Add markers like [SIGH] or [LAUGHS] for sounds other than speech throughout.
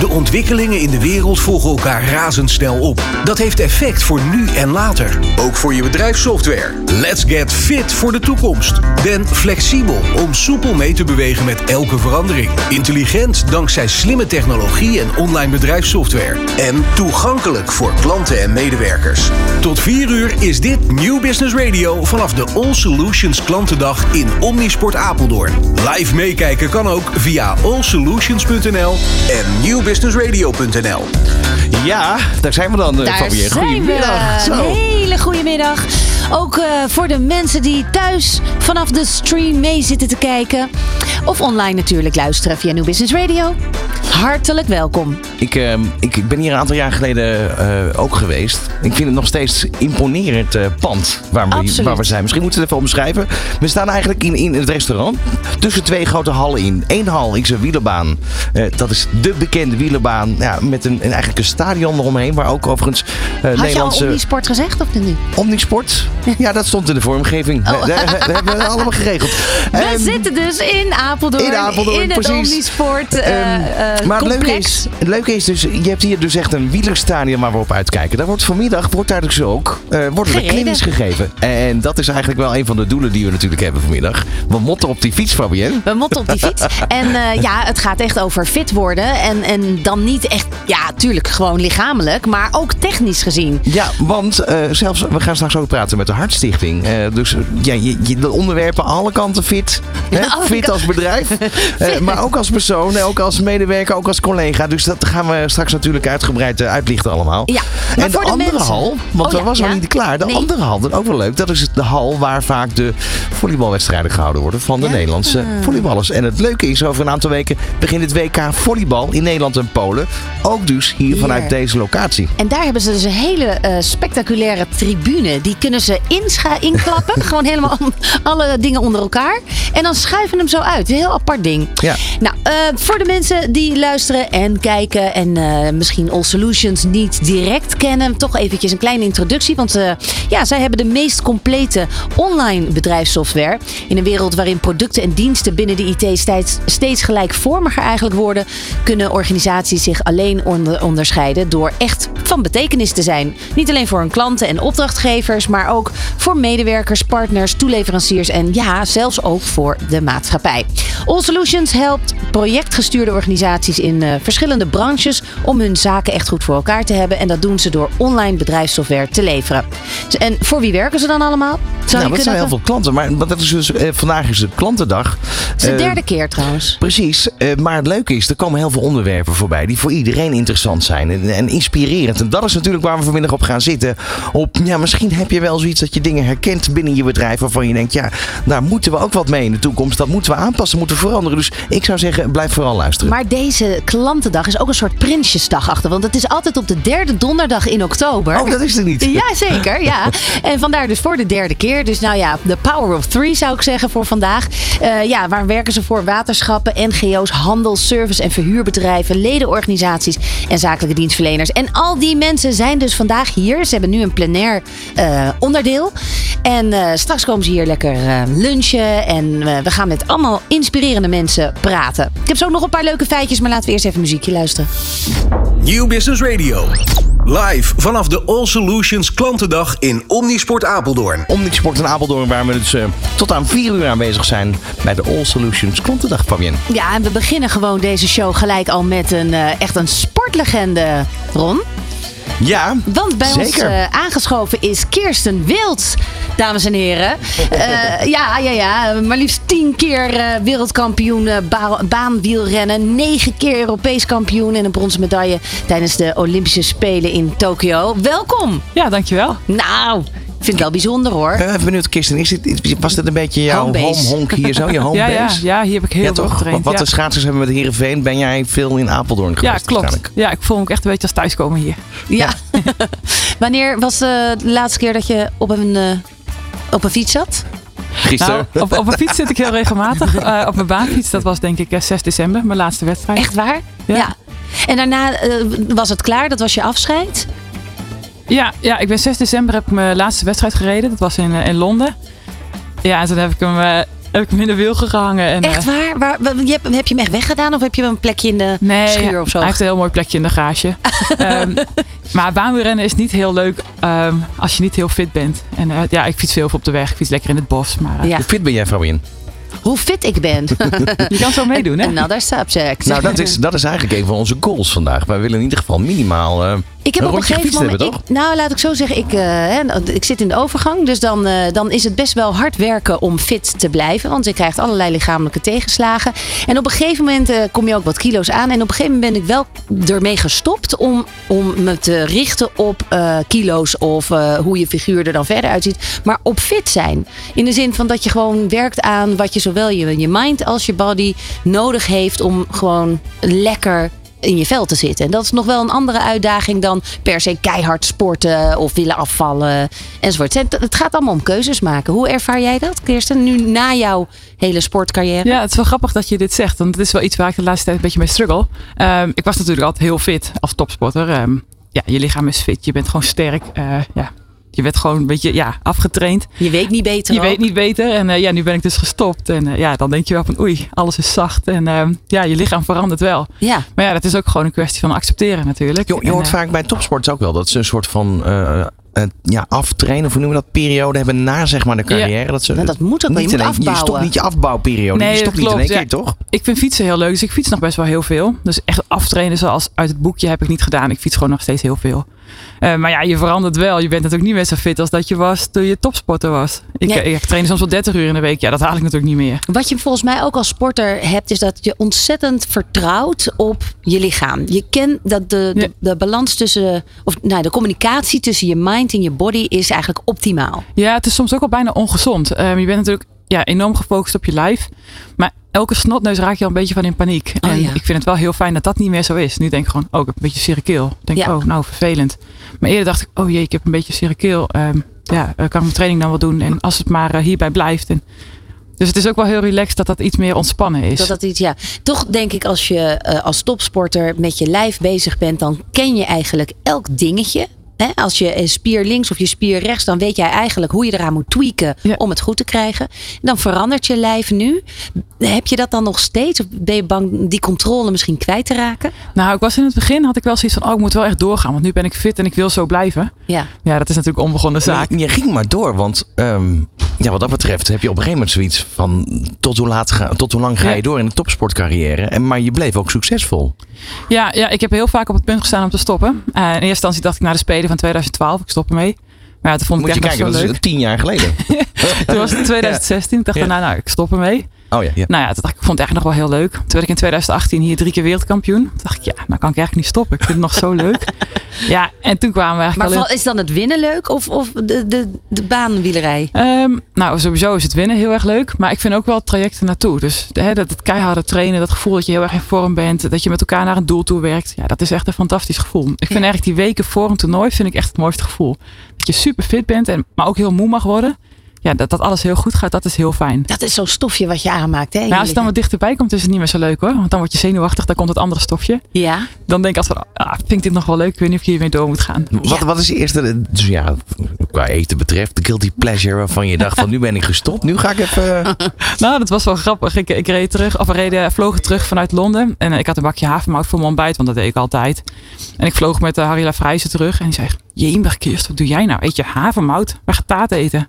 De ontwikkelingen in de wereld volgen elkaar razendsnel op. Dat heeft effect voor nu en later. Ook voor je bedrijfssoftware. Let's get fit voor de toekomst. Ben flexibel om soepel mee te bewegen met elke verandering. Intelligent dankzij slimme technologie en online bedrijfssoftware. En toegankelijk voor klanten en medewerkers. Tot 4 uur is dit New Business Radio vanaf de All Solutions klantendag in Omnisport Apeldoorn. Live meekijken kan ook via allsolutions.nl en newbusinessradio.nl. Ja, daar zijn we dan, eh, Daar Fabienne. Goedemiddag. Een hele goede middag. Ook eh, voor de mensen die thuis vanaf de stream mee zitten te kijken. Of online natuurlijk luisteren via New Business Radio. Hartelijk welkom. Ik, ehm, ik, ik ben hier een aantal jaar geleden eh, ook geweest. Ik vind het nog steeds imponerend eh, pand waar we, Absoluut. waar we zijn. Misschien moeten we het even omschrijven. We staan eigenlijk in, in het restaurant tussen twee grote hallen in. Eén hal is een wielerbaan. Dat is de bekende wielerbaan ja, met een, een, eigenlijk een stadion eromheen. Waar ook overigens eh, Had je al Nederlandse Omnisport gezegd of niet? Omnisport. [LAUGHS] Ja, dat stond in de vormgeving. Oh. Dat, dat hebben we allemaal geregeld. We Ehm, zitten dus in Apeldoorn. in Apeldoorn, in het precies. Omnisport eh, Ehm, eh, maar het leuke, is, het leuke is dus, je hebt hier dus echt een wielerstadion waar we op uitkijken. Daar wordt vanmiddag wordt daar dus ook eh, worden er clinics gegeven. En dat is eigenlijk wel een van de doelen die we natuurlijk hebben vanmiddag. We motten op die fiets, Fabienne. We motten op die fiets. [LAUGHS] En ja, het gaat echt over fit worden. En, en dan niet echt, ja, tuurlijk gewoon lichamelijk, maar ook technisch gezien. Ja, want zelfs, we gaan straks ook praten met de Hartstichting. Eh, dus ja, je, je- de onderwerpen alle kanten fit. Hè? Fit als bedrijf, [LAUGHS] eh, maar ook als persoon, ook als medewerker, ook als collega. Dus dat gaan we straks natuurlijk uitgebreid eh, uitlichten allemaal. Ja, maar en de voor de andere mensen- hal, want Oh dat was nog niet klaar. De Nee. andere hal, dat is ook wel leuk. Dat is de hal waar vaak de volleybalwedstrijden gehouden worden van de. Nederlandse volleyballers. En het leuke is, over een aantal weken begint het WK volleybal in Nederland en Polen. Ook dus hier, Hier. vanuit deze locatie. En daar hebben ze dus een hele spectaculaire tribune. Die kunnen ze inscha- inklappen. [LAUGHS] Gewoon helemaal alle dingen onder elkaar. En dan schuiven hem zo uit. Een heel apart ding. Ja. Nou, eh, voor de mensen die luisteren en kijken en eh, misschien All Solutions niet direct kennen, toch eventjes een kleine introductie. Want eh, ja, zij hebben de meest complete online bedrijfssoftware. In een wereld waarin producten en diensten binnen de IT steeds, steeds gelijkvormiger eigenlijk worden, kunnen organisaties zich alleen onder- onderscheiden door echt van betekenis te zijn. Niet alleen voor hun klanten en opdrachtgevers, maar ook voor medewerkers, partners, toeleveranciers en ja, zelfs ook voor de maatschappij. All Solutions helpt projectgestuurde organisaties in eh, verschillende branches om hun zaken echt goed voor elkaar te hebben. En dat doen ze door online bedrijfssoftware te leveren. En voor wie werken ze dan allemaal? Zou nou, dat zijn heel veel klanten. Maar dat is dus, eh, vandaag is de klantendag. Het is de Eh, derde keer trouwens. Precies, maar het leuke is, er komen heel veel onderwerpen voorbij die voor iedereen interessant zijn en, en inspirerend. En dat is natuurlijk waar we vanmiddag op gaan zitten. Op, ja, misschien heb je wel zoiets dat je dingen herkent binnen je bedrijf waarvan je denkt, ja, daar moeten we ook wat mee in de toekomst. Dat moeten we aanpassen, moeten we veranderen. Dus ik zou zeggen, blijf vooral luisteren. Maar deze klantendag is ook een soort prinsjesdag achter. Want het is altijd op de derde donderdag in oktober. Oh, dat is er niet. Ja, zeker. Ja. [LAUGHS] En vandaar dus voor de derde keer. Dus nou ja, de power of three zou ik zeggen voor vandaag. Eh, ja, waar werken ze voor? Waterschappen, NGO's, handel, service- en verhuurbedrijven, ledenorganisaties en zakelijke dienstverleners. En al die mensen zijn dus vandaag hier. Ze hebben nu een plenair eh, onderdeel. En eh, straks komen ze hier lekker eh, lunchen. En eh, we gaan met allemaal inspirerende mensen praten. Ik heb zo nog een paar leuke feitjes, maar laten we eerst even muziekje luisteren. New Business Radio. Live vanaf de All Solutions klantendag in Omnisport Apeldoorn. Omnisport in Apeldoorn, waar we dus eh, tot aan 4 uur aanwezig zijn bij de All Solutions Klantendag, Fabienne. Ja, en we beginnen gewoon deze show gelijk al met een eh, echt een sportlegende, Ron. Ja, Want bij ons eh, aangeschoven is Kirsten Wild, dames en heren. [LAUGHS] Eh, ja, ja, ja. Maar liefst tien keer eh, wereldkampioen eh, ba- baanwielrennen. Negen keer Europees kampioen en een bronzen medaille tijdens de Olympische Spelen in Tokio. Welkom! Ja, dankjewel. Nou, vind het wel bijzonder hoor. Ik ben even benieuwd, Kirsten, is dit, was dit een beetje jouw Homebase. home honk hier zo? Je home [LAUGHS] Ja, ja, base? ja, hier heb ik heel Ja, veel toch? getraind. Wat ja. de schaatsers hebben met Heerenveen, ben jij veel in Apeldoorn geweest? ja, klopt. Ja, ik voel me ook echt een beetje als thuiskomen hier. Ja. [LAUGHS] Wanneer was eh, de laatste keer dat je op een, eh, op een fiets zat? Gisteren. Nou, op, op een fiets zit ik heel regelmatig. [LAUGHS] Eh, op mijn baanfiets, dat was denk ik eh, 6 december, mijn laatste wedstrijd. Echt waar? Ja. En daarna was het klaar? Dat was je afscheid? Ja, ja, ik ben 6 december heb ik mijn laatste wedstrijd gereden. Dat was in, eh, in Londen. Ja, en toen heb ik hem eh, heb ik hem in de wilgen gehangen. En, Echt eh, waar? waar hebt, heb je hem echt weggedaan of heb je hem een plekje in de Nee, schuur of zo? hij heeft een heel mooi plekje in de garage. [LAUGHS] Ehm, maar baanwielrennen is niet heel leuk ehm, als je niet heel fit bent. En ja, ik fiets heel veel op de weg. Ik fiets lekker in het bos. Maar Ja. Hoe fit ben jij, Fabian? Hoe fit ik ben. [LAUGHS] je kan zo meedoen, hè? Another subject. Nou, dat is, dat is eigenlijk een van onze goals vandaag. Wij willen in ieder geval minimaal eh, Ik heb een op een gegeven moment. hebben, toch? ik- nou, laat ik zo zeggen. Ik, eh, hè, ik zit in de overgang. Dus dan, eh, dan is het best wel hard werken om fit te blijven. Want je krijgt allerlei lichamelijke tegenslagen. En op een gegeven moment kom je ook wat kilo's aan. En op een gegeven moment ben ik wel ermee gestopt om, om me te richten op kilo's. Of hoe je figuur er dan verder uitziet. Maar op fit zijn. In de zin van dat je gewoon werkt aan wat je zowel je, je mind als je body nodig heeft om gewoon lekker in je vel te zitten. En dat is nog wel een andere uitdaging dan per se keihard sporten of willen afvallen enzovoort. Het gaat allemaal om keuzes maken. Hoe ervaar jij dat, Kirsten, nu na jouw hele sportcarrière? Ja, het is wel grappig dat je dit zegt. Want het is wel iets waar ik de laatste tijd een beetje mee struggle. Ehm, ik was natuurlijk altijd heel fit als topsporter. Ehm, ja, je lichaam is fit. Je bent gewoon sterk. Eh, ja, je bent gewoon een beetje ja, afgetraind. Je weet niet beter. Je ook. weet niet beter. En eh, ja, nu ben ik dus gestopt. En eh, ja, dan denk je wel van oei, alles is zacht. En ehm, ja, je lichaam verandert wel. Ja, Maar ja, dat is ook gewoon een kwestie van accepteren natuurlijk. Je, je En, hoort eh, vaak bij topsporters ook wel dat ze een soort van ja, aftrainen, of hoe noemen we dat, periode hebben na zeg maar de carrière. Dat, ze, nou, dat moet ook. Je niet moet in één- je afbouwen. stopt niet je afbouwperiode. Nee, je stopt dat niet in één klopt, keer, toch? Ik vind fietsen heel leuk, dus ik fiets nog best wel heel veel. Dus echt aftrainen zoals uit het boekje heb ik niet gedaan. Ik fiets gewoon nog steeds heel veel. Eh, maar ja, je verandert wel. Je bent natuurlijk niet meer zo fit als dat je was toen je topsporter was. Ik, Nee. eh, ik train soms wel 30 uur in de week. Ja, dat haal ik natuurlijk niet meer. Wat je volgens mij ook als sporter hebt, is dat je ontzettend vertrouwt op je lichaam. Je kent dat de, de, Ja. de balans tussen, of nou, de communicatie tussen je mind en je body is eigenlijk optimaal. Ja, het is soms ook wel bijna ongezond. Ehm, je bent natuurlijk ja, enorm gefocust op je lijf. Maar elke snotneus raak je al een beetje van in paniek. Oh, en ja. ik vind het wel heel fijn dat dat niet meer zo is. Nu denk ik gewoon, oh, ik heb een beetje zere keel. Ik denk, Ja. oh, nou, vervelend. Maar eerder dacht ik, oh jee, ik heb een beetje zere keel. Ehm, ja, eh, kan ik mijn training dan wel doen? En als het maar eh, hierbij blijft. En, dus het is ook wel heel relaxed dat dat iets meer ontspannen is. Dat dat iets, ja. Toch denk ik als je eh, als topsporter met je lijf bezig bent, dan ken je eigenlijk elk dingetje. Hè? Als je een spier links of je spier rechts, dan weet jij eigenlijk hoe je eraan moet tweaken Ja. om het goed te krijgen. Dan verandert je lijf nu. Heb je dat dan nog steeds? Of ben je bang die controle misschien kwijt te raken? Nou, ik was in het begin, had ik wel zoiets van, oh, ik moet wel echt doorgaan. Want nu ben ik fit en ik wil zo blijven. Ja. Ja, dat is natuurlijk onbegonnen zaak. Maar je ging maar door, want ehm, ja, wat dat betreft heb je op een gegeven moment zoiets van tot hoe, laat ga, tot hoe lang ga je Ja. door in de topsportcarrière. En, maar je bleef ook succesvol. Ja, ja, ik heb heel vaak op het punt gestaan om te stoppen. Eh, in eerste instantie dacht ik naar de Spelen van 2012, ik stop ermee. Maar ja, toen vond ik Moet je echt kijken, nog dat is tien jaar geleden. [LAUGHS] Toen was het 2016. Ik dacht daarna, nou, ik stop ermee. Oh ja, ja. Nou ja, dacht ik, ik vond het eigenlijk nog wel heel leuk. Toen werd ik in 2018 hier drie keer wereldkampioen. Toen dacht ik, ja, nou kan ik eigenlijk niet stoppen. Ik vind het nog zo leuk. [LAUGHS] Ja, en toen kwamen we Maar eigenlijk al in- vooral, is dan het winnen leuk of, of de, de, de baanwielerij? Ehm, nou, sowieso is het winnen heel erg leuk. Maar ik vind ook wel het traject naartoe. Dus hè, dat het keiharde trainen, dat gevoel dat je heel erg in vorm bent. Dat je met elkaar naar een doel toe werkt. Ja, dat is echt een fantastisch gevoel. Ik vind eigenlijk die weken voor een toernooi vind ik echt het mooiste gevoel. Dat je super fit bent, en, maar ook heel moe mag worden. Ja, dat, dat alles heel goed gaat, dat is heel fijn. Dat is zo'n stofje wat je aanmaakt. Hè, je als het dan wat dichterbij komt, is het niet meer zo leuk hoor. Want dan word je zenuwachtig, dan komt het andere stofje. Ja. Dan denk ik altijd van, ah, vind ik dit nog wel leuk? Ik weet niet of ik hiermee door moet gaan. Wat, Ja. wat is de eerste, dus ja, qua eten betreft, de guilty pleasure waarvan je dacht van nu ben ik gestopt, nu ga ik even... [LAUGHS] Nou, dat was wel grappig. Ik, ik reed terug, of we reden, vlogen terug vanuit Londen. En ik had een bakje havermout voor mijn ontbijt, want dat deed ik altijd. En ik vloog met uh, Harry Lafrijzen terug. En die zei, Jemig Kirst, wat doe jij nou? Eet je havermout? Waar gaat taart eten?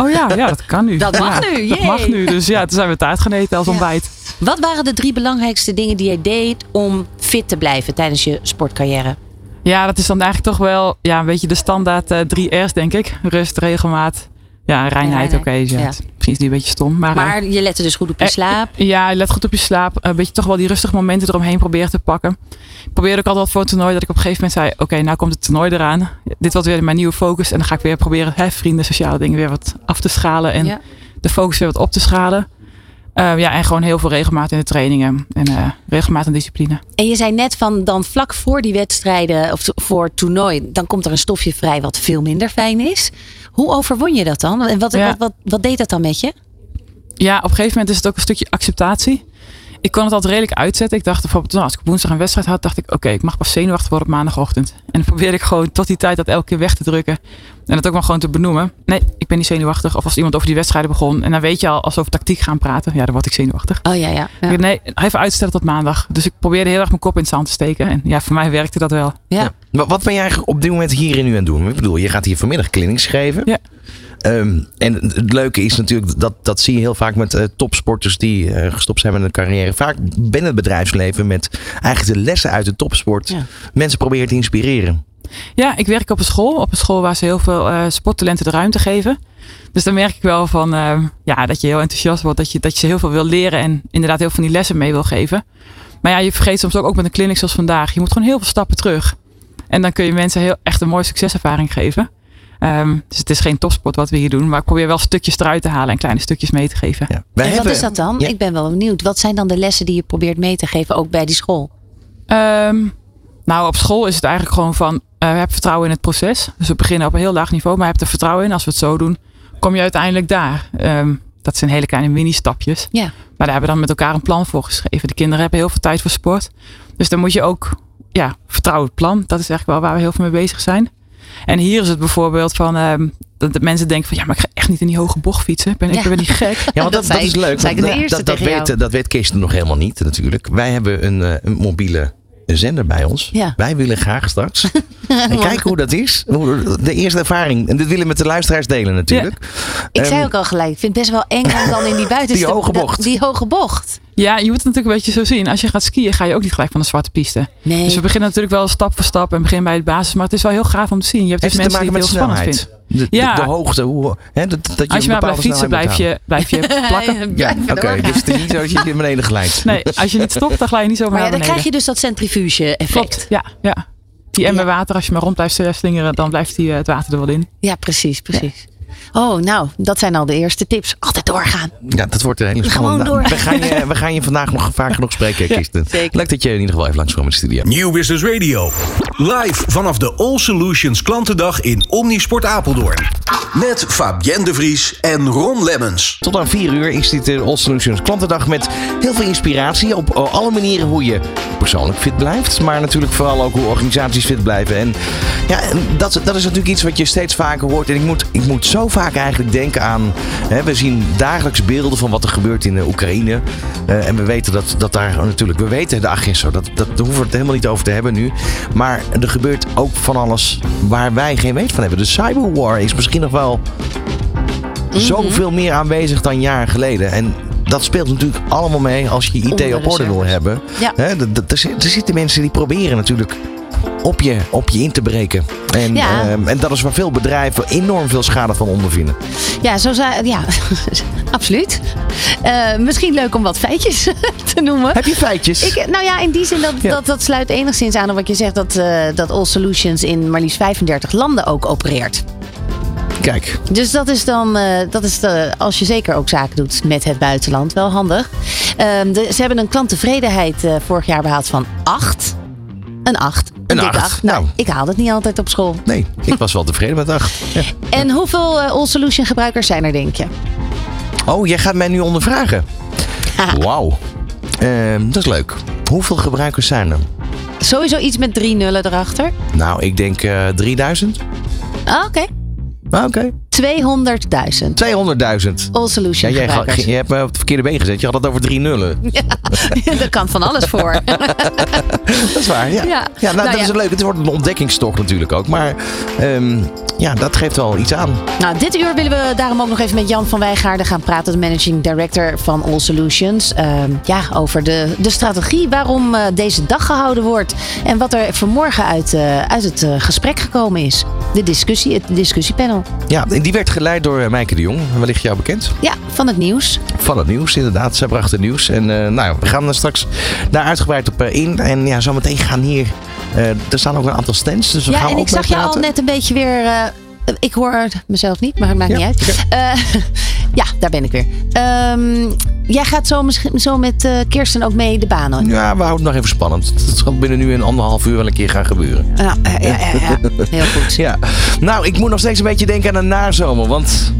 Oh ja, ja, dat kan nu. Dat mag Ja, nu, Dat mag nu. Dus ja, toen zijn we taart gaan eten als Ja. ontbijt. Wat waren de drie belangrijkste dingen die jij deed om fit te blijven tijdens je sportcarrière? Ja, dat is dan eigenlijk toch wel ja, een beetje de standaard eh, drie R's, denk ik. Rust, regelmaat. Ja, reinheid, oké. ja. ja. Misschien is die een beetje stom. Maar, eh, Maar je lette dus goed op je Eh, slaap. Ja, let goed op je slaap. Een beetje toch wel die rustige momenten eromheen proberen te pakken. Ik probeerde ook altijd voor een toernooi dat ik op een gegeven moment zei: Oké, nou komt het toernooi eraan. Dit wordt weer mijn nieuwe focus. En dan ga ik weer proberen hè, vrienden, sociale dingen weer wat af te schalen. En Ja. de focus weer wat op te schalen. Eh, ja, en gewoon heel veel regelmaat in de trainingen. En eh, regelmaat en discipline. En je zei net van dan vlak voor die wedstrijden of voor het toernooi, dan komt er een stofje vrij wat veel minder fijn is. Hoe overwon je dat dan? En wat, Ja. wat, wat, wat deed dat dan met je? Ja, op een gegeven moment is het ook een stukje acceptatie. Ik kon het altijd redelijk uitzetten. Ik dacht bijvoorbeeld, nou, als ik op woensdag een wedstrijd had, dacht ik, oké, ik mag pas zenuwachtig worden op maandagochtend. En dan probeerde ik gewoon tot die tijd dat elke keer weg te drukken. En dat ook maar gewoon te benoemen. Nee, ik ben niet zenuwachtig. Of als iemand over die wedstrijden begon. En dan weet je al, als we over tactiek gaan praten, ja, dan word ik zenuwachtig. Oh ja, ja. ja. Nee, even uitstellen tot maandag. Dus ik probeerde heel erg mijn kop in het zand te steken. En ja, voor mij werkte dat wel. ja. Wat, wat ben jij eigenlijk op dit moment hier en nu aan het doen? Ik bedoel, je gaat hier vanmiddag clinics geven. Ja. Ehm, en het leuke is natuurlijk, dat, dat zie je heel vaak met eh, topsporters die eh, gestopt zijn met hun carrière. Vaak binnen het bedrijfsleven met eigenlijk de lessen uit de topsport. Ja. Mensen proberen te inspireren. Ja, ik werk op een school. Op een school waar ze heel veel eh, sporttalenten de ruimte geven. Dus dan merk ik wel van, ja, dat je heel enthousiast wordt. Dat je, dat je ze heel veel wil leren en inderdaad heel veel van die lessen mee wil geven. Maar ja, je vergeet soms ook, ook met een clinic zoals vandaag. Je moet gewoon heel veel stappen terug. En dan kun je mensen heel, echt een mooie succeservaring geven. Ehm, dus het is geen topsport wat we hier doen. Maar ik probeer wel stukjes eruit te halen en kleine stukjes mee te geven. Ja. Wij En wat is dat dan? Ja. Ik ben wel benieuwd. Wat zijn dan de lessen die je probeert mee te geven, ook bij die school? Ehm, nou, op school is het eigenlijk gewoon van, eh heb vertrouwen in het proces. Dus we beginnen op een heel laag niveau, maar heb er vertrouwen in. Als we het zo doen, kom je uiteindelijk daar. Ehm, dat zijn hele kleine mini-stapjes. Ja. Maar daar hebben we dan met elkaar een plan voor geschreven. De kinderen hebben heel veel tijd voor sport. Dus dan moet je ook, ja, vertrouwen het plan. Dat is eigenlijk wel waar we heel veel mee bezig zijn. En hier is het bijvoorbeeld van, ehm, dat de mensen denken van, ja, maar ik ga echt niet in die hoge bocht fietsen. Ik ben, Ja. ik ben niet gek. [LAUGHS] Ja, want dat, Dat dat, zei is ik- leuk. zei ik dat, dat, tegen weet, dat weet Kirsten nog helemaal niet natuurlijk. Wij hebben een, eh, een mobiele zender bij ons. Ja. Wij willen graag straks. [LAUGHS] en kijken hoe dat is. De eerste ervaring. En dit willen we met de luisteraars delen natuurlijk. Ik zei Ehm, ook al gelijk, ik vind het best wel eng om dan in die [LAUGHS] buitenste... Die hoge bocht. dat- Die hoge bocht. Ja, je moet het natuurlijk een beetje zo zien. Als je gaat skiën, ga je ook niet gelijk van de zwarte piste. Nee. Dus we beginnen natuurlijk wel stap voor stap en beginnen bij de basis. Maar het is wel heel gaaf om te zien. Je hebt dus het mensen die het met heel spannend vinden. De, Ja. de, hoogte. Hoe, hè, dat, dat je Als je een maar blijft fietsen, blijf je, blijf je [LAUGHS] plakken. Ja, oké. Dus het is niet zo dat je naar beneden glijdt. Nee, als je niet stopt, dan glij je niet zo Maar ja, naar dan beneden. krijg je dus dat centrifuge-effect. Klopt, ja. ja. Die emmer Ja. water, als je maar rond blijft slingeren, dan blijft die, eh, het water er wel in. Ja, precies, precies. Oh, nou, dat zijn al de eerste tips. Altijd doorgaan. Ja, dat wordt een hele Gewoon spannende. door. We gaan, je, we gaan je vandaag nog vaker nog spreken, [LAUGHS] Kirsten. Leuk dat je in ieder geval even langskwam in de studio. Nieuw Business Radio. Live vanaf de All Solutions Klantendag in Omnisport Apeldoorn. Met Fabienne de Vries en Ron Lemmens. Tot aan 4 uur is dit de All Solutions klantendag met heel veel inspiratie op alle manieren hoe je persoonlijk fit blijft. Maar natuurlijk vooral ook hoe organisaties fit blijven. En ja, dat, dat is natuurlijk iets wat je steeds vaker hoort. En ik moet, ik moet zo vaak eigenlijk denken aan... Hè, we zien dagelijks beelden van wat er gebeurt in de Oekraïne. Eh, en we weten dat, dat daar natuurlijk... We weten de agressie, dat, dat, daar hoeven we het helemaal niet over te hebben nu. Maar er gebeurt ook van alles waar wij geen weet van hebben. De cyberwar is misschien nog wel zoveel meer aanwezig dan jaren geleden. En dat speelt natuurlijk allemaal mee als je je IT op de orde wil hebben. Ja. Er, er zitten mensen die proberen natuurlijk op je, op je in te breken. En, Ja. ehm, en dat is waar veel bedrijven enorm veel schade van ondervinden. Ja, zo zei, ja [LAUGHS] absoluut. Eh, misschien leuk om wat feitjes [LAUGHS] te noemen. Heb je feitjes? Ik, nou ja, in die zin dat, Ja. dat, dat sluit enigszins aan op wat je zegt dat, eh, dat All Solutions in maar liefst 35 landen ook opereert. Kijk, Dus dat is dan, eh, dat is de, als je zeker ook zaken doet met het buitenland, wel handig. Ehm, de, ze hebben een klanttevredenheid vorig jaar behaald van 8. Een 8. Een dikke acht. acht. Nou, Nou. ik haal het niet altijd op school. nee, ik was wel tevreden met acht. [LAUGHS] Ja. En hoeveel All Solution gebruikers zijn er, denk je? Oh, jij gaat mij nu ondervragen. Wauw. Ehm, dat is leuk. Hoeveel gebruikers zijn er? Sowieso iets met drie nullen erachter. Nou, ik denk eh 3000. Ah, Oké. Ah, Oké. 200.000 200.000. All Ja, Solution jij, gebruikers. je hebt me op het verkeerde been gezet. Je had het over drie nullen. [LAUGHS] [LAUGHS] Daar kan van alles voor. [LAUGHS] Dat is waar, ja. Ja. Ja, nou, Nou dat ja. is leuk. Het wordt een ontdekkingstocht natuurlijk ook. Maar ehm, ja, dat geeft wel iets aan. Nou, dit uur willen we daarom ook nog even met Jan van Wijgaarden gaan praten, de managing director van All Solutions. Ehm, ja, over de, de strategie, waarom eh, deze dag gehouden wordt en wat er vanmorgen uit, eh, uit het eh, gesprek gekomen is. De discussie, het discussiepanel. Ja, en die werd geleid door eh, Mijke de Jong. Wellicht jou bekend. Ja, van het nieuws. Van het nieuws, inderdaad. Zij bracht het nieuws. En eh, nou, ja, we gaan er straks daar uitgebreid op eh, in. En ja, zometeen gaan hier... er staan ook een aantal stands. Dus we Ja, gaan en ik zag je al net een beetje weer. ik hoor mezelf niet, maar het maakt Ja, niet uit. Eh, [LAUGHS] ja, daar ben ik weer. Ehm, jij gaat zo, misschien, zo met eh, Kirsten ook mee de banen. Ja, we houden het nog even spannend. Het zal binnen nu een anderhalf uur wel een keer gaan gebeuren. Ja, ja, ja, [LAUGHS] heel goed. Ja. Nou, ik moet nog steeds een beetje denken aan een nazomer. Want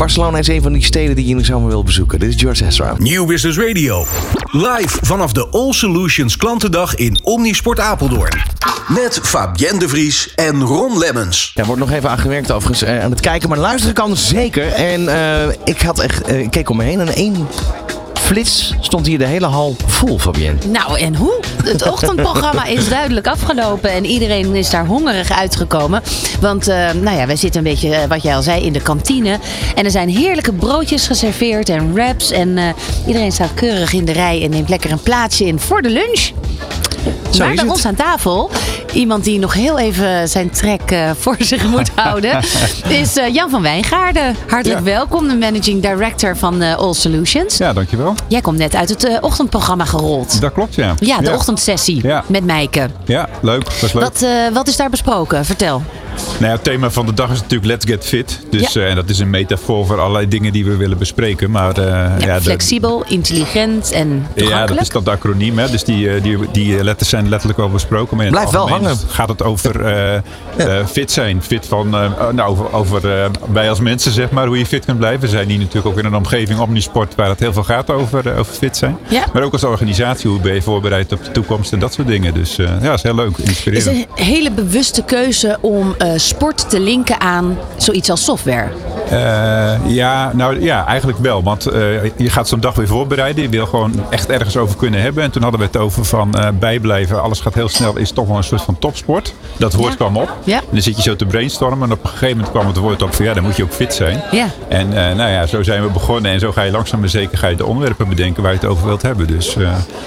Barcelona is een van die steden die je in de zomer wil bezoeken. Dit is George Ezra. Nieuw Business Radio. Live vanaf de All Solutions klantendag in Omnisport Apeldoorn. Met Fabienne de Vries en Ron Lemmens. Er wordt nog even aan gewerkt overigens eh, aan het kijken, maar luisteren kan zeker. En eh, ik, had echt, eh, ik keek om me heen en één flits stond hier de hele hal vol, Fabienne. Nou, en hoe? Het ochtendprogramma is duidelijk afgelopen en iedereen is daar hongerig uitgekomen. Want, eh, nou ja, wij zitten een beetje, eh, wat jij al zei, in de kantine. En er zijn heerlijke broodjes geserveerd en wraps. En eh, iedereen staat keurig in de rij en neemt lekker een plaatsje in voor de lunch. Zo maar bij ons aan tafel, iemand die nog heel even zijn trek eh, voor [LAUGHS] zich moet houden, [LAUGHS] is eh, Jan van Wijngaarden. Hartelijk Ja. welkom, de managing director van eh, All Solutions. Ja, dankjewel. Jij komt net uit het ochtendprogramma gerold. Dat klopt, ja. Ja, de ochtendsessie Ja. met Meike. Ja, leuk. Dat is leuk. Wat, wat is daar besproken? Vertel. Nou ja, het thema van de dag is natuurlijk Let's Get Fit. Dus, Ja. eh, en dat is een metafoor voor allerlei dingen die we willen bespreken. Maar, eh, Ja, ja, de- flexibel, intelligent en Ja, dat is dat acroniem. Hè? Dus die, eh, die, die letters zijn letterlijk al besproken. Maar in het Blijft wel algemeen hangen. gaat het over eh, eh, fit zijn. Fit van, eh, nou, over, over eh, wij als mensen, zeg maar, hoe je fit kunt blijven. We zijn hier natuurlijk ook in een omgeving, Omnisport, waar het heel veel gaat over, over fit zijn. Ja. Maar ook als organisatie, hoe ben je voorbereid op de toekomst en dat soort dingen. Dus eh, ja, dat is heel leuk, is inspirerend. een hele bewuste keuze om sport te linken aan zoiets als software. Eh, ja, nou ja, eigenlijk wel. Want eh, je gaat zo'n dag weer voorbereiden. Je wil gewoon echt ergens over kunnen hebben. En toen hadden we het over van eh, bijblijven. Alles gaat heel snel. Is toch wel een soort van topsport. Dat woord Ja. kwam op. Ja. En dan zit je zo te brainstormen. En op een gegeven moment kwam het woord op van ja, dan moet je ook fit zijn. Ja. En nou ja, zo zijn we begonnen. En zo ga je langzaam maar zeker ga je de onderwerpen bedenken waar je het over wilt hebben. Dus,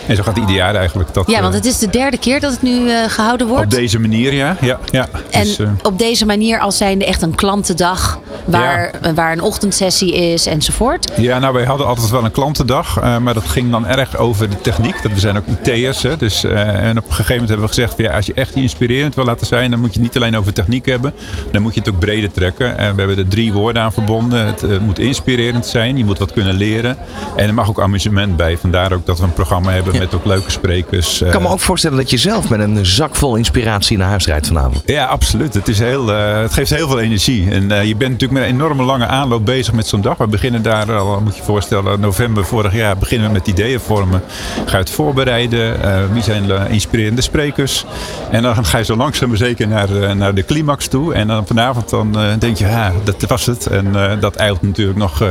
en zo gaat ieder jaar eigenlijk dat. Ja, want het is de derde keer dat het nu eh, gehouden wordt. op deze manier, ja. ja, ja. En Dus, op deze manier als zijnde echt een klantendag waar, waar een ochtendsessie is enzovoort. Ja, nou wij hadden altijd wel een klantendag, eh, maar dat ging dan erg over de techniek. Dat we zijn ook IT'ers, hè, dus eh, en op een gegeven moment hebben we gezegd, ja, als je echt inspirerend wil laten zijn, dan moet je het niet alleen over techniek hebben, dan moet je het ook breder trekken. En we hebben er drie woorden aan verbonden. Het eh, moet inspirerend zijn, je moet wat kunnen leren en er mag ook amusement bij. Vandaar ook dat we een programma hebben met ook leuke sprekers. Ik kan me ook voorstellen dat je zelf met een zak vol inspiratie naar huis rijdt vanavond. Ja, absoluut. Het, is heel, eh, het geeft heel veel energie. En eh, je bent natuurlijk met een enorme lange aanloop bezig met zo'n dag. We beginnen daar al, moet je je voorstellen, november vorig jaar beginnen we met ideeën vormen. Ga je het voorbereiden? Eh, wie zijn de inspirerende sprekers? En dan ga je zo langzaam maar zeker naar, eh, naar de climax toe. En dan vanavond dan eh, denk je, ja, dat was het. En dat eilt natuurlijk nog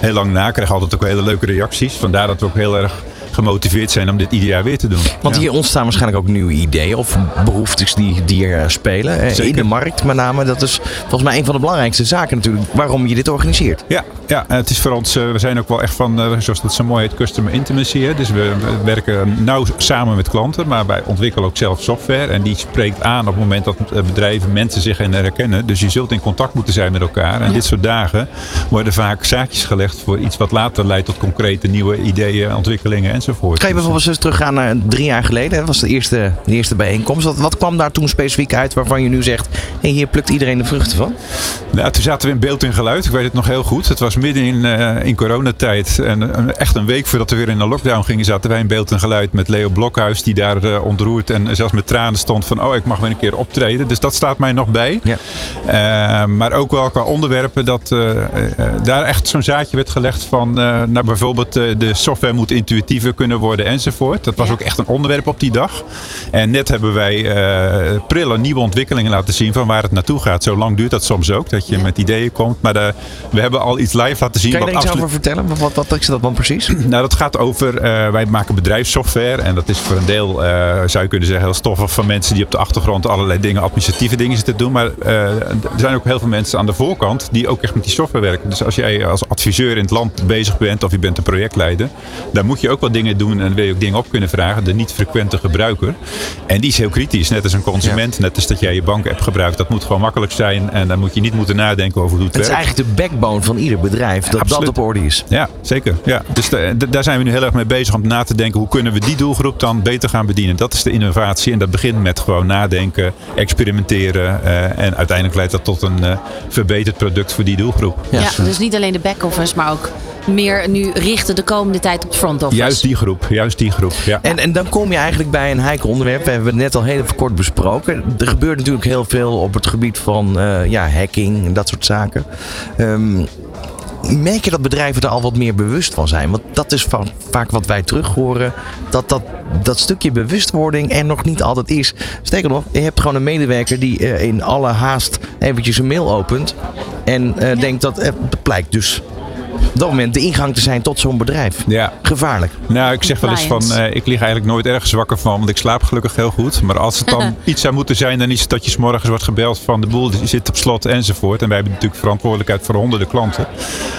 heel lang na. Krijg altijd ook hele leuke reacties. Vandaar dat we ook heel erg gemotiveerd zijn om dit ieder jaar weer te doen. Want Ja. hier ontstaan waarschijnlijk ook nieuwe ideeën of behoeftes die, die er spelen. eh, In de markt met name. Dat is volgens mij een van de belangrijkste zaken natuurlijk waarom je dit organiseert. Ja, ja, en het is voor ons, eh, we zijn ook wel echt van, eh, zoals dat zo mooi heet, customer intimacy. Hè? Dus we, we werken nauw samen met klanten, maar wij ontwikkelen ook zelf software. En die spreekt aan op het moment dat eh, bedrijven mensen zich in herkennen. Dus je zult in contact moeten zijn met elkaar. En dit soort dagen worden vaak zaakjes gelegd voor iets wat later leidt tot concrete nieuwe ideeën, ontwikkelingen enzovoort. Kan je bijvoorbeeld eens teruggaan naar drie jaar geleden? Dat was de eerste, de eerste bijeenkomst. Wat, wat kwam daar toen specifiek uit waarvan je nu zegt... Hey, hier plukt iedereen de vruchten van? Nou, toen zaten we in beeld en geluid. Ik weet het nog heel goed. Het was midden in, eh, in coronatijd. En eh, echt een week voordat we weer in een lockdown gingen, zaten wij in beeld en geluid met Leo Blokhuis. Die daar eh, ontroerd en zelfs met tranen stond van, oh, ik mag weer een keer optreden. Dus dat staat mij nog bij. Ja. Maar ook wel qua onderwerpen dat daar echt zo'n zaadje werd gelegd van, nou bijvoorbeeld de software moet intuïtiever kunnen worden enzovoort. Dat was ook echt een onderwerp op die dag. En net hebben wij eh prille nieuwe ontwikkelingen laten zien van waar het naartoe gaat. Zo lang duurt dat soms ook, dat je met ideeën komt. Maar de, we hebben al iets live laten zien. Kan je er iets over vertellen? Wat, wat, wat is dat dan precies? [CLEARS THROAT] nou, dat gaat over, eh, wij maken bedrijfssoftware en dat is voor een deel, eh, zou je kunnen zeggen, heel stoffig van mensen die op de achtergrond allerlei dingen, administratieve dingen zitten te doen. Maar eh, er zijn ook heel veel mensen aan de voorkant die ook echt met die software werken. Dus als jij als adviseur in het land bezig bent of je bent een projectleider, dan moet je ook wat dingen doen en wil je ook dingen op kunnen vragen. De niet frequente gebruiker. En die is heel kritisch, net als een consument, net als dat jij je bankapp gebruikt. Dat moet gewoon makkelijk zijn en dan moet je niet moeten nadenken over hoe het, Het is werkt. eigenlijk de backbone van ieder bedrijf. Dat dat op orde is. Ja, zeker. Ja. Dus da- da- daar zijn we nu heel erg mee bezig om na te denken hoe kunnen we die doelgroep dan beter gaan bedienen. Dat is de innovatie en dat begint met gewoon nadenken, experimenteren eh, en uiteindelijk leidt dat tot een eh, verbeterd product voor die doelgroep. Ja, dus niet alleen de back-office, maar ook meer nu richten de komende tijd op het front-office. Juist die groep, juist die groep. Ja. En, en dan kom je eigenlijk bij een heikel onderwerp. We hebben het net al heel even kort besproken. Er gebeurt natuurlijk heel veel op het gebied van eh, ja, hacking en dat soort zaken. Ehm, merk je dat bedrijven er al wat meer bewust van zijn? Want dat is van, vaak wat wij terug horen. Dat, dat dat stukje bewustwording er nog niet altijd is. Sterker nog, je hebt gewoon een medewerker die uh, in alle haast eventjes een mail opent. En uh, denkt dat het blijkt dus op dat moment de ingang te zijn tot zo'n bedrijf. Ja. Gevaarlijk. Nou, ik zeg wel eens van, uh, ik lig eigenlijk nooit ergens wakker van, want ik slaap gelukkig heel goed. Maar als het dan [LAUGHS] iets zou moeten zijn, dan is het dat je s morgens wordt gebeld van de boel zit op slot enzovoort. En wij hebben natuurlijk verantwoordelijkheid voor honderden klanten.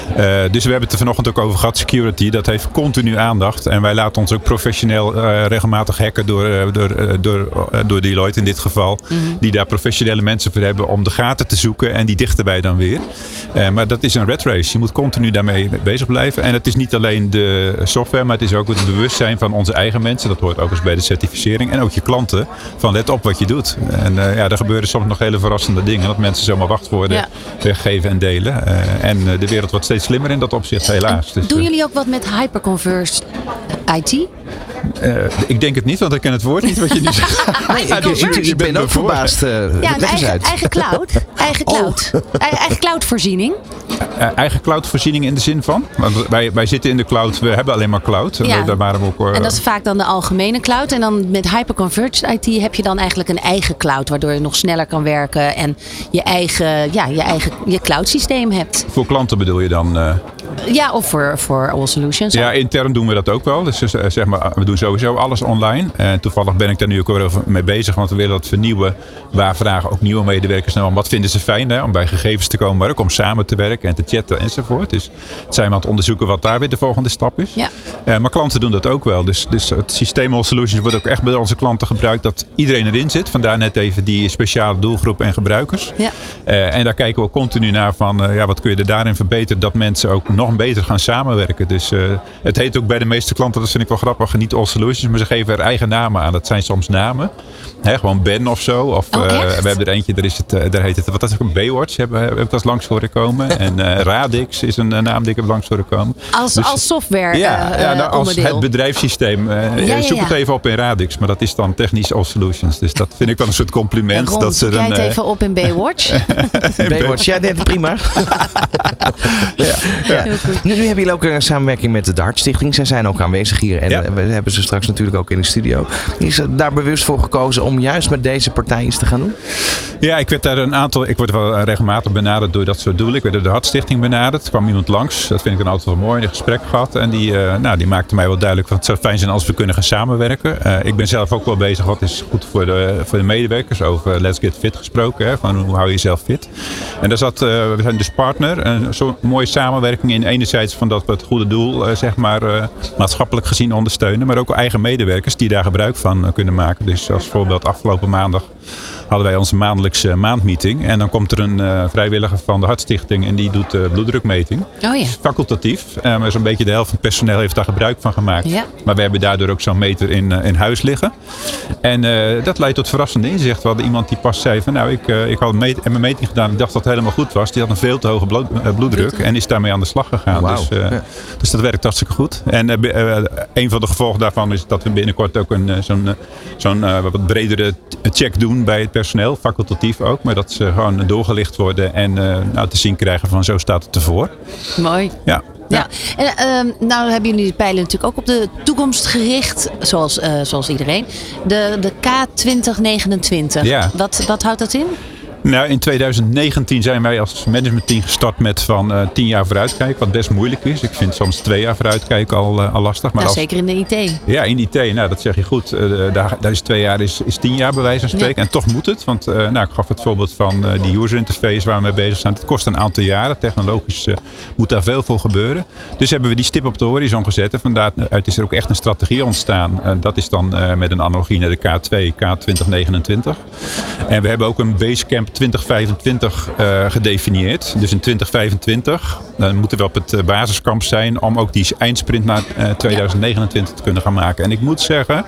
Uh, dus we hebben het er vanochtend ook over gehad, security. Dat heeft continu aandacht. En wij laten ons ook professioneel uh, regelmatig hacken door, door, door, door Deloitte in dit geval. Mm -hmm. Die daar professionele mensen voor hebben om de gaten te zoeken. En die dichten wij dan weer. maar dat is een red race. Je moet continu daarmee bezig blijven. En het is niet alleen de software, maar het is ook het bewustzijn van onze eigen mensen. Dat hoort ook eens bij de certificering. En ook je klanten. Van let op wat je doet. En uh, ja, er gebeuren soms nog hele verrassende dingen. Dat mensen zomaar wachtwoorden ja. weggeven en delen. Uh, en uh, de wereld wordt steeds slimmer in dat opzicht, helaas. Dus, doen jullie ook wat met hyperconverged IT? Uh, ik denk het niet, want ik ken het woord niet wat je nu [LAUGHS] zegt. nee, ik, ik, ik, ben ook verbaasd. Uh, ja, eigen, eigen, cloud. [LAUGHS] Eigen cloud. Oh. eigen cloudvoorziening. Uh, eigen cloudvoorziening in de zin van? Want wij, wij zitten in de cloud, we hebben alleen maar cloud. Ja. Daar waren we ook, en dat is vaak dan de algemene cloud. En dan met hyperconverged IT heb je dan eigenlijk een eigen cloud, waardoor je nog sneller kan werken en je eigen, ja, je eigen je cloud systeem hebt. Voor klanten bedoel je dan? Ja, of voor, voor All Solutions. Ja, intern doen we dat ook wel. Dus zeg maar, we doen sowieso alles online. En toevallig ben ik daar nu ook weer over mee bezig, want we willen dat vernieuwen. Waar vragen ook nieuwe medewerkers naar om wat vinden ze fijn hè, om bij gegevens te komen, maar ook om samen te werken en te chatten enzovoort. Dus zijn we aan het onderzoeken wat daar weer de volgende stap is. Ja. Uh, maar klanten doen dat ook wel. Dus, dus het systeem All Solutions wordt ook echt bij onze klanten gebruikt dat iedereen erin zit. Vandaar net even die speciale doelgroep en gebruikers. Ja. Uh, en daar kijken we continu naar van uh, ja, wat kun je er daarin verbeteren dat mensen ook nog beter gaan samenwerken. Dus het heet ook bij de meeste klanten, dat vind ik wel grappig, niet All Solutions, maar ze geven er eigen namen aan. Dat zijn soms namen. Hè, gewoon Ben of zo. Of, oh, we hebben er eentje, daar, is het, daar heet het, wat is het, Baywatch, hebben heb ik dat langs horen komen. [LAUGHS] En Radix is een naam die ik heb langs horen komen. Als, dus, als software ja, ja nou, als onderdeel. het bedrijfssysteem. Uh, ja, ja, zoek het even op in Radix, maar dat is dan technisch All Solutions. Dus dat vind ik wel een soort compliment. Ron, dat ze dan, het even op in Baywatch? [LAUGHS] Baywatch, ja, nee, prima. [LAUGHS] ja. Ja. Nu, nu hebben jullie ook een samenwerking met de Dart Stichting. Zij zijn ook aanwezig hier en Ja. we hebben ze straks natuurlijk ook in de studio. Is er daar bewust voor gekozen om juist met deze partij iets te gaan doen? Ja, ik werd daar een aantal. Ik word wel regelmatig benaderd door dat soort doelen. Ik werd door de Hartstichting benaderd. Er kwam iemand langs. Dat vind ik dan altijd wel mooi. Een gesprek gehad. En die, uh, nou, die maakte mij wel duidelijk. van het zou fijn zijn als we kunnen gaan samenwerken. Uh, ik ben zelf ook wel bezig. Wat is goed voor de, voor de medewerkers. Over Let's Get Fit gesproken. Hè, van hoe hou je jezelf fit. En daar zat. We zijn dus partner. Een zo'n mooie samenwerking in enerzijds van dat we het goede doel. zeg maar maatschappelijk gezien ondersteunen. Maar ook eigen medewerkers die daar gebruik van kunnen maken. Dus als voorbeeld afgelopen maandag hadden wij onze maandelijkse maandmeeting. En dan komt er een uh, vrijwilliger van de Hartstichting en die doet uh, bloeddrukmeting. Oh ja. Facultatief. Uh, maar zo'n beetje de helft van het personeel heeft daar gebruik van gemaakt. Ja. Maar we hebben daardoor ook zo'n meter in, in huis liggen. En dat leidt tot verrassende inzicht. We hadden iemand die pas zei van nou, ik, ik had een, meet, mijn meting gedaan. Ik dacht dat het helemaal goed was. Die had een veel te hoge bloed, bloeddruk en is daarmee aan de slag gegaan. Wow. Dus, ja. dus dat werkt hartstikke goed. En een van de gevolgen daarvan is dat we binnenkort ook een, zo'n, zo'n wat bredere check doen bij het personeel facultatief ook, maar dat ze gewoon doorgelicht worden en uh, nou, te zien krijgen van zo staat het ervoor. Mooi. Ja. Ja, en uh, nou hebben jullie de pijlen natuurlijk ook op de toekomst gericht, zoals, uh, zoals iedereen. De, de K2029. Ja. Wat, wat houdt dat in? Nou, in 2019 zijn wij als managementteam gestart met van uh, 10 jaar vooruitkijken, wat best moeilijk is. Ik vind soms twee jaar vooruitkijken al, uh, al lastig. Maar als, zeker in de IT. Ja, in IT, nou dat zeg je goed. Uh, daar, daar, is twee jaar is, is tien jaar bij wijze van spreken. Ja. En toch moet het, want nou, ik gaf het voorbeeld van die user interface waar we mee bezig zijn. Het kost een aantal jaren, technologisch moet daar veel voor gebeuren. Dus hebben we die stip op de horizon gezet. En vandaar is er ook echt een strategie ontstaan. dat is dan met een analogie naar de K2, K2029. En we hebben ook een basecamp 2025 uh, gedefinieerd. Dus in 2025 uh, moeten we op het uh, basiskamp zijn om ook die eindsprint naar 2029 te kunnen gaan maken. En ik moet zeggen,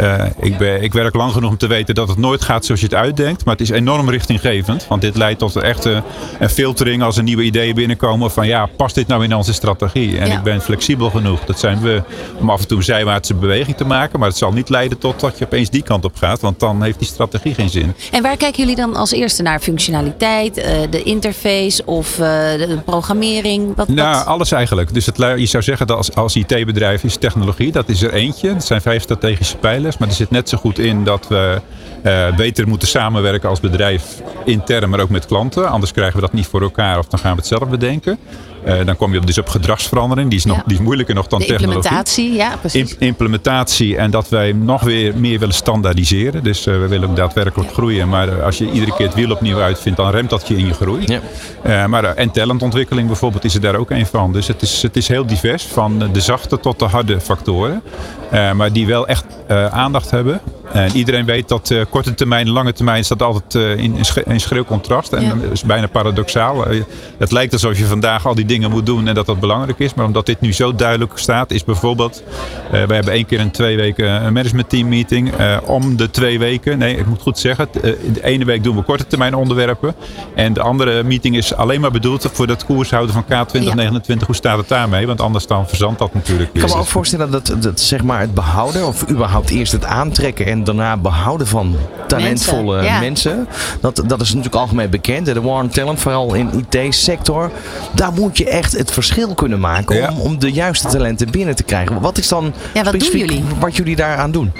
Uh, ik, ben, ik werk lang genoeg om te weten dat het nooit gaat zoals je het uitdenkt. Maar het is enorm richtinggevend. Want dit leidt tot een echte een filtering als er nieuwe ideeën binnenkomen. Van ja, past dit nou in onze strategie? En ik ben flexibel genoeg. Dat zijn we om af en toe een zijwaartse beweging te maken. Maar het zal niet leiden tot dat je opeens die kant op gaat. Want dan heeft die strategie geen zin. En waar kijken jullie dan als eerste naar? Functionaliteit, uh, de interface of uh, de programmering? Wat, nou, alles eigenlijk. Dus het, je zou zeggen dat als, als IT-bedrijf is technologie. Dat is er eentje. Dat zijn vijf strategische Maar er zit net zo goed in dat we uh, beter moeten samenwerken als bedrijf intern, maar ook met klanten. Anders krijgen we dat niet voor elkaar of dan gaan we het zelf bedenken. Uh, dan kom je dus op gedragsverandering. Die is, nog, die is moeilijker nog dan de technologie. Implementatie, ja, precies. implementatie en dat wij nog weer meer willen standaardiseren. Dus uh, we willen ook daadwerkelijk groeien. Maar als je iedere keer het wiel opnieuw uitvindt, dan remt dat je in je groei. Ja. Uh, maar, en talentontwikkeling bijvoorbeeld is er daar ook een van. Dus het is, het is heel divers, van de zachte tot de harde factoren. maar die wel echt aandacht hebben. En iedereen weet dat uh, korte termijn en lange termijn staat altijd uh, in, in schreeuw contrast. En dat is bijna paradoxaal. Uh, het lijkt alsof je vandaag al die dingen moet doen en dat dat belangrijk is. Maar omdat dit nu zo duidelijk staat, is bijvoorbeeld... we hebben één keer in twee weken een managementteam meeting. om de twee weken, nee ik moet goed zeggen. de ene week doen we korte termijn onderwerpen. En de andere meeting is alleen maar bedoeld voor dat koershouden van K2029. Ja. Hoe staat het daarmee? Want anders dan verzandt dat natuurlijk. Ik kan me ook voorstellen dat, dat zeg maar het behouden of überhaupt eerst het aantrekken en daarna behouden van talentvolle mensen. Dat, dat is natuurlijk algemeen bekend. De war on talent, vooral in IT-sector. Daar moet je echt het verschil kunnen maken om, om de juiste talenten binnen te krijgen. Wat is dan ja, wat doen jullie? wat jullie daaraan doen?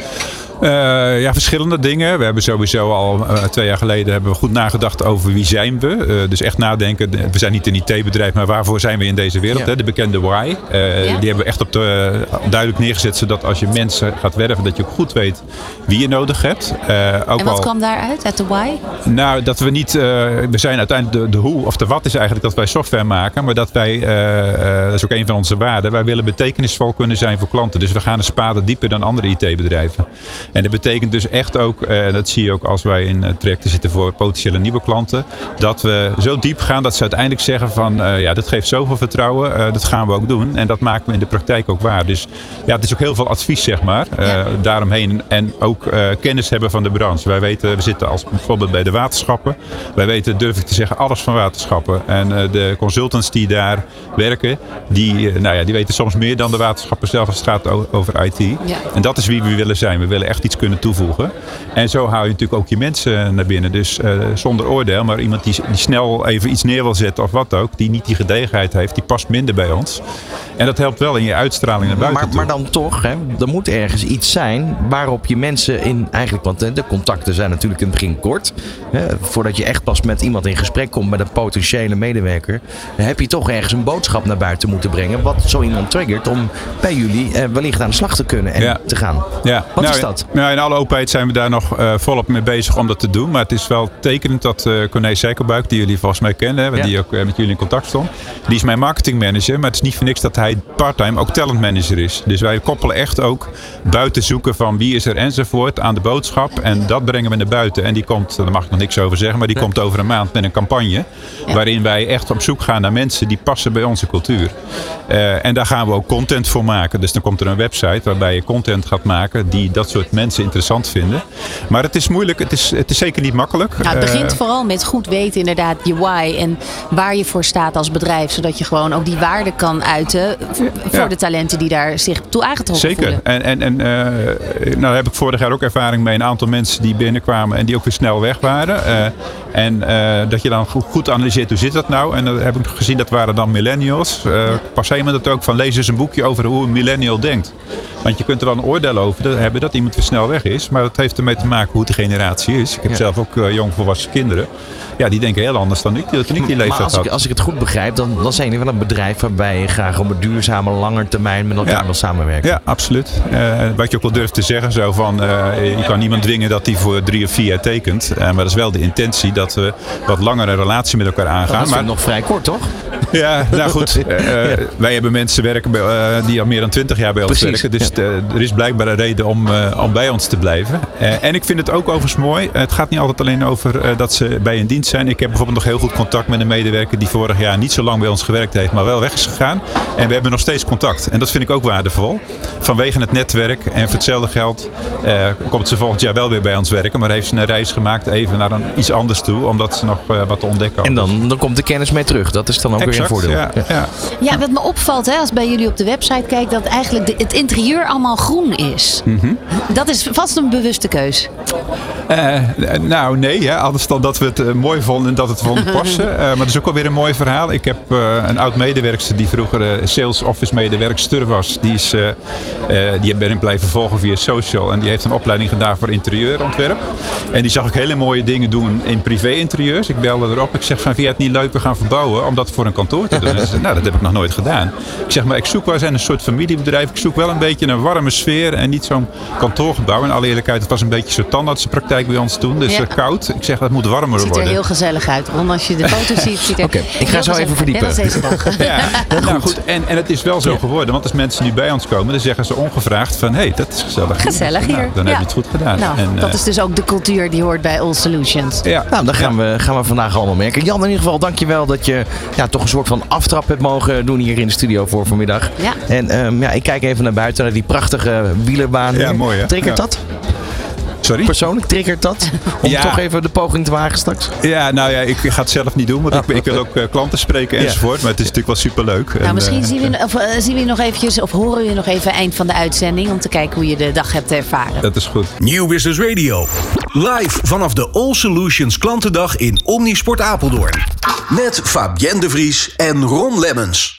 Uh, ja, verschillende dingen. We hebben sowieso al uh, twee jaar geleden hebben we goed nagedacht over wie zijn we. Uh, dus echt nadenken. We zijn niet een IT-bedrijf, maar waarvoor zijn we in deze wereld? Ja. Hè? De bekende why. Ja. Die hebben we echt op de, duidelijk neergezet. Zodat als je mensen gaat werven, dat je ook goed weet wie je nodig hebt. ook en wat al, kwam daaruit, uit de why? Nou, dat we niet... we zijn uiteindelijk de, de hoe of de wat is eigenlijk dat wij software maken. Maar dat wij, dat is ook een van onze waarden. Wij willen betekenisvol kunnen zijn voor klanten. Dus we gaan een spade dieper dan andere IT-bedrijven. En dat betekent dus echt ook, en eh, dat zie je ook als wij in trajecten zitten voor potentiële nieuwe klanten, dat we zo diep gaan dat ze uiteindelijk zeggen van uh, ja, dit geeft zoveel vertrouwen, uh, dat gaan we ook doen. En dat maken we in de praktijk ook waar. Dus ja, het is ook heel veel advies, zeg maar, ja. daaromheen. En ook kennis hebben van de branche. Wij weten, we zitten als bijvoorbeeld bij de waterschappen. Wij weten, durf ik te zeggen, alles van waterschappen. En de consultants die daar werken, die, nou ja, die weten soms meer dan de waterschappen zelf als het gaat over IT. Ja. En dat is wie we willen zijn. We willen echt iets kunnen toevoegen. En zo hou je natuurlijk ook je mensen naar binnen. Dus zonder oordeel, maar iemand die, die snel even iets neer wil zetten of wat ook, die niet die gedegenheid heeft, die past minder bij ons. En dat helpt wel in je uitstraling naar buiten. Maar, maar dan toch, hè, er moet ergens iets zijn waarop je mensen in eigenlijk, want de contacten zijn natuurlijk in het begin kort. Hè, voordat je echt pas met iemand in gesprek komt, met een potentiële medewerker, heb je toch ergens een boodschap naar buiten moeten brengen. Wat zo iemand triggert om bij jullie eh, wellicht aan de slag te kunnen en ja. te gaan. Ja. Wat nou, is dat? Nou, in alle openheid zijn we daar nog uh, volop mee bezig om dat te doen. Maar het is wel tekenend dat uh, Corné Sekelbuik, die jullie volgens mij kennen, hè, ja. die ook uh, met jullie in contact stond, die is mijn marketingmanager. Maar het is niet voor niks dat hij parttime ook talentmanager is. Dus wij koppelen echt ook buiten zoeken van wie is er enzovoort aan de boodschap. En dat brengen we naar buiten. En die komt, daar mag ik nog niks over zeggen, maar die komt over een maand met een campagne. Ja. Waarin wij echt op zoek gaan naar mensen die passen bij onze cultuur. en daar gaan we ook content voor maken. Dus dan komt er een website waarbij je content gaat maken die dat soort mensen interessant vinden. Maar het is moeilijk, het is, het is zeker niet makkelijk. Nou, het begint uh, vooral met goed weten inderdaad je why en waar je voor staat als bedrijf. Zodat je gewoon ook die waarde kan uiten voor ja. de talenten die daar zich toe aangetrokken zeker. voelen. Zeker. En, en, en uh, nou heb ik vorig jaar ook ervaring mee. Een aantal mensen die binnenkwamen en die ook weer snel weg waren. Uh, en dat je dan goed, goed, analyseert hoe zit dat nou. En dan heb ik gezien dat waren dan millennials. Uh, Passeer me dat ook van lees eens een boekje over hoe een millennial denkt. Want je kunt er wel een oordeel over hebben dat iemand weer snel weg is. Maar dat heeft ermee te maken hoe de generatie is. Ik heb ja. zelf ook jong volwassen kinderen. Ja, die denken heel anders dan ik, toen ik die leeftijd maar als had. Ik, als ik het goed begrijp, dan, dan zijn jullie wel een bedrijf waarbij je graag op een duurzame, lange termijn met elkaar ja. wil samenwerken. Ja, absoluut. Uh, wat je ook wel durft te zeggen, zo van uh, je kan niemand dwingen dat hij voor drie of vier jaar tekent. maar dat is wel de intentie dat we wat langer een relatie met elkaar aangaan. Dat is maar nog vrij kort, toch? [LAUGHS] Ja, nou goed. [LAUGHS] Uh, wij hebben mensen werken bij, uh, die al meer dan 20 jaar bij ons Precies, werken. Dus ja. er is blijkbaar een reden om, om bij ons te blijven. en ik vind het ook overigens mooi. het gaat niet altijd alleen over dat ze bij een dienst zijn. Ik heb bijvoorbeeld nog heel goed contact met een medewerker die vorig jaar niet zo lang bij ons gewerkt heeft, maar wel weg is gegaan. En we hebben nog steeds contact. En dat vind ik ook waardevol. Vanwege het netwerk. En voor hetzelfde geld komt ze volgend jaar wel weer bij ons werken. Maar heeft ze een reis gemaakt even naar een, iets anders toe. Omdat ze nog wat te ontdekken En dan, dan komt de kennis mee terug. Dat is dan ook exact, weer een voordeel. Ja, ja. Ja, wat me opvalt hè, als bij jullie op de website kijkt, dat eigenlijk de, het interieur allemaal groen is. Mhm. Dat is vast een bewuste keus. Uh, nou, nee. Hè. Anders dan dat we het uh, mooi vonden en dat het vonden passen. Uh, maar dat is ook alweer een mooi verhaal. Ik heb een oud medewerkster die vroeger sales office medewerkster was. Die, is, die ben ik blijven volgen via social. En die heeft een opleiding gedaan voor interieurontwerp. En die zag ik hele mooie dingen doen in privé-interieurs. Ik belde erop. Ik zeg van, vind je het niet leuk? We gaan verbouwen om dat voor een kantoor te doen. [LAUGHS] Nou, dat heb ik nog nooit gedaan. Ik zeg maar, ik zoek wel eens een soort familiebedrijf. Ik zoek wel een beetje een warme sfeer en niet zo'n kantoorgebouw. En alle eerlijkheid, het was een beetje zo'n tandartsenpraktijk bij ons toen. Dus Ja. koud. Ik zeg, dat moet warmer Het ziet er worden. heel gezellig uit. Ron, als je de foto's [LAUGHS] ziet, ziet er Oké, ik ga zo gezellig even verdiepen. deze dag. [LAUGHS] Ja, nou goed. En, en het is wel zo geworden. Want als mensen nu bij ons komen, dan zeggen ze ongevraagd van... hé, hey, dat is gezellig. Gezellig hier. Nou, dan Ja. heb je het goed gedaan. Nou, En, dat eh, is dus ook de cultuur die hoort bij All Solutions. ja. Nou, dat gaan, we, gaan we vandaag allemaal merken. Jan, in ieder geval, dankjewel dat je ja, toch een soort van aftrap hebt mogen doen hier in de studio voor vanmiddag. Ja. En ehm, ja, ik kijk even naar buiten, naar die prachtige wielerbaan. Ja, mooi, hè? Triggert Ja. dat? Sorry? Persoonlijk triggert dat? [LAUGHS] Om Ja. toch even de poging te wagen straks? Ja, nou ja, ik ga het zelf niet doen. Want ik, ik wil ook eh, klanten spreken Ja. enzovoort. Maar het is natuurlijk wel superleuk. Nou, misschien zien we, of, eh, zien we je nog eventjes, of horen we je nog even eind van de uitzending om te kijken hoe je de dag hebt ervaren. Dat is goed. Nieuw Business Radio. Live vanaf de All Solutions Klantendag in Omnisport Apeldoorn. Met Fabienne de Vries en Ron Lemmens.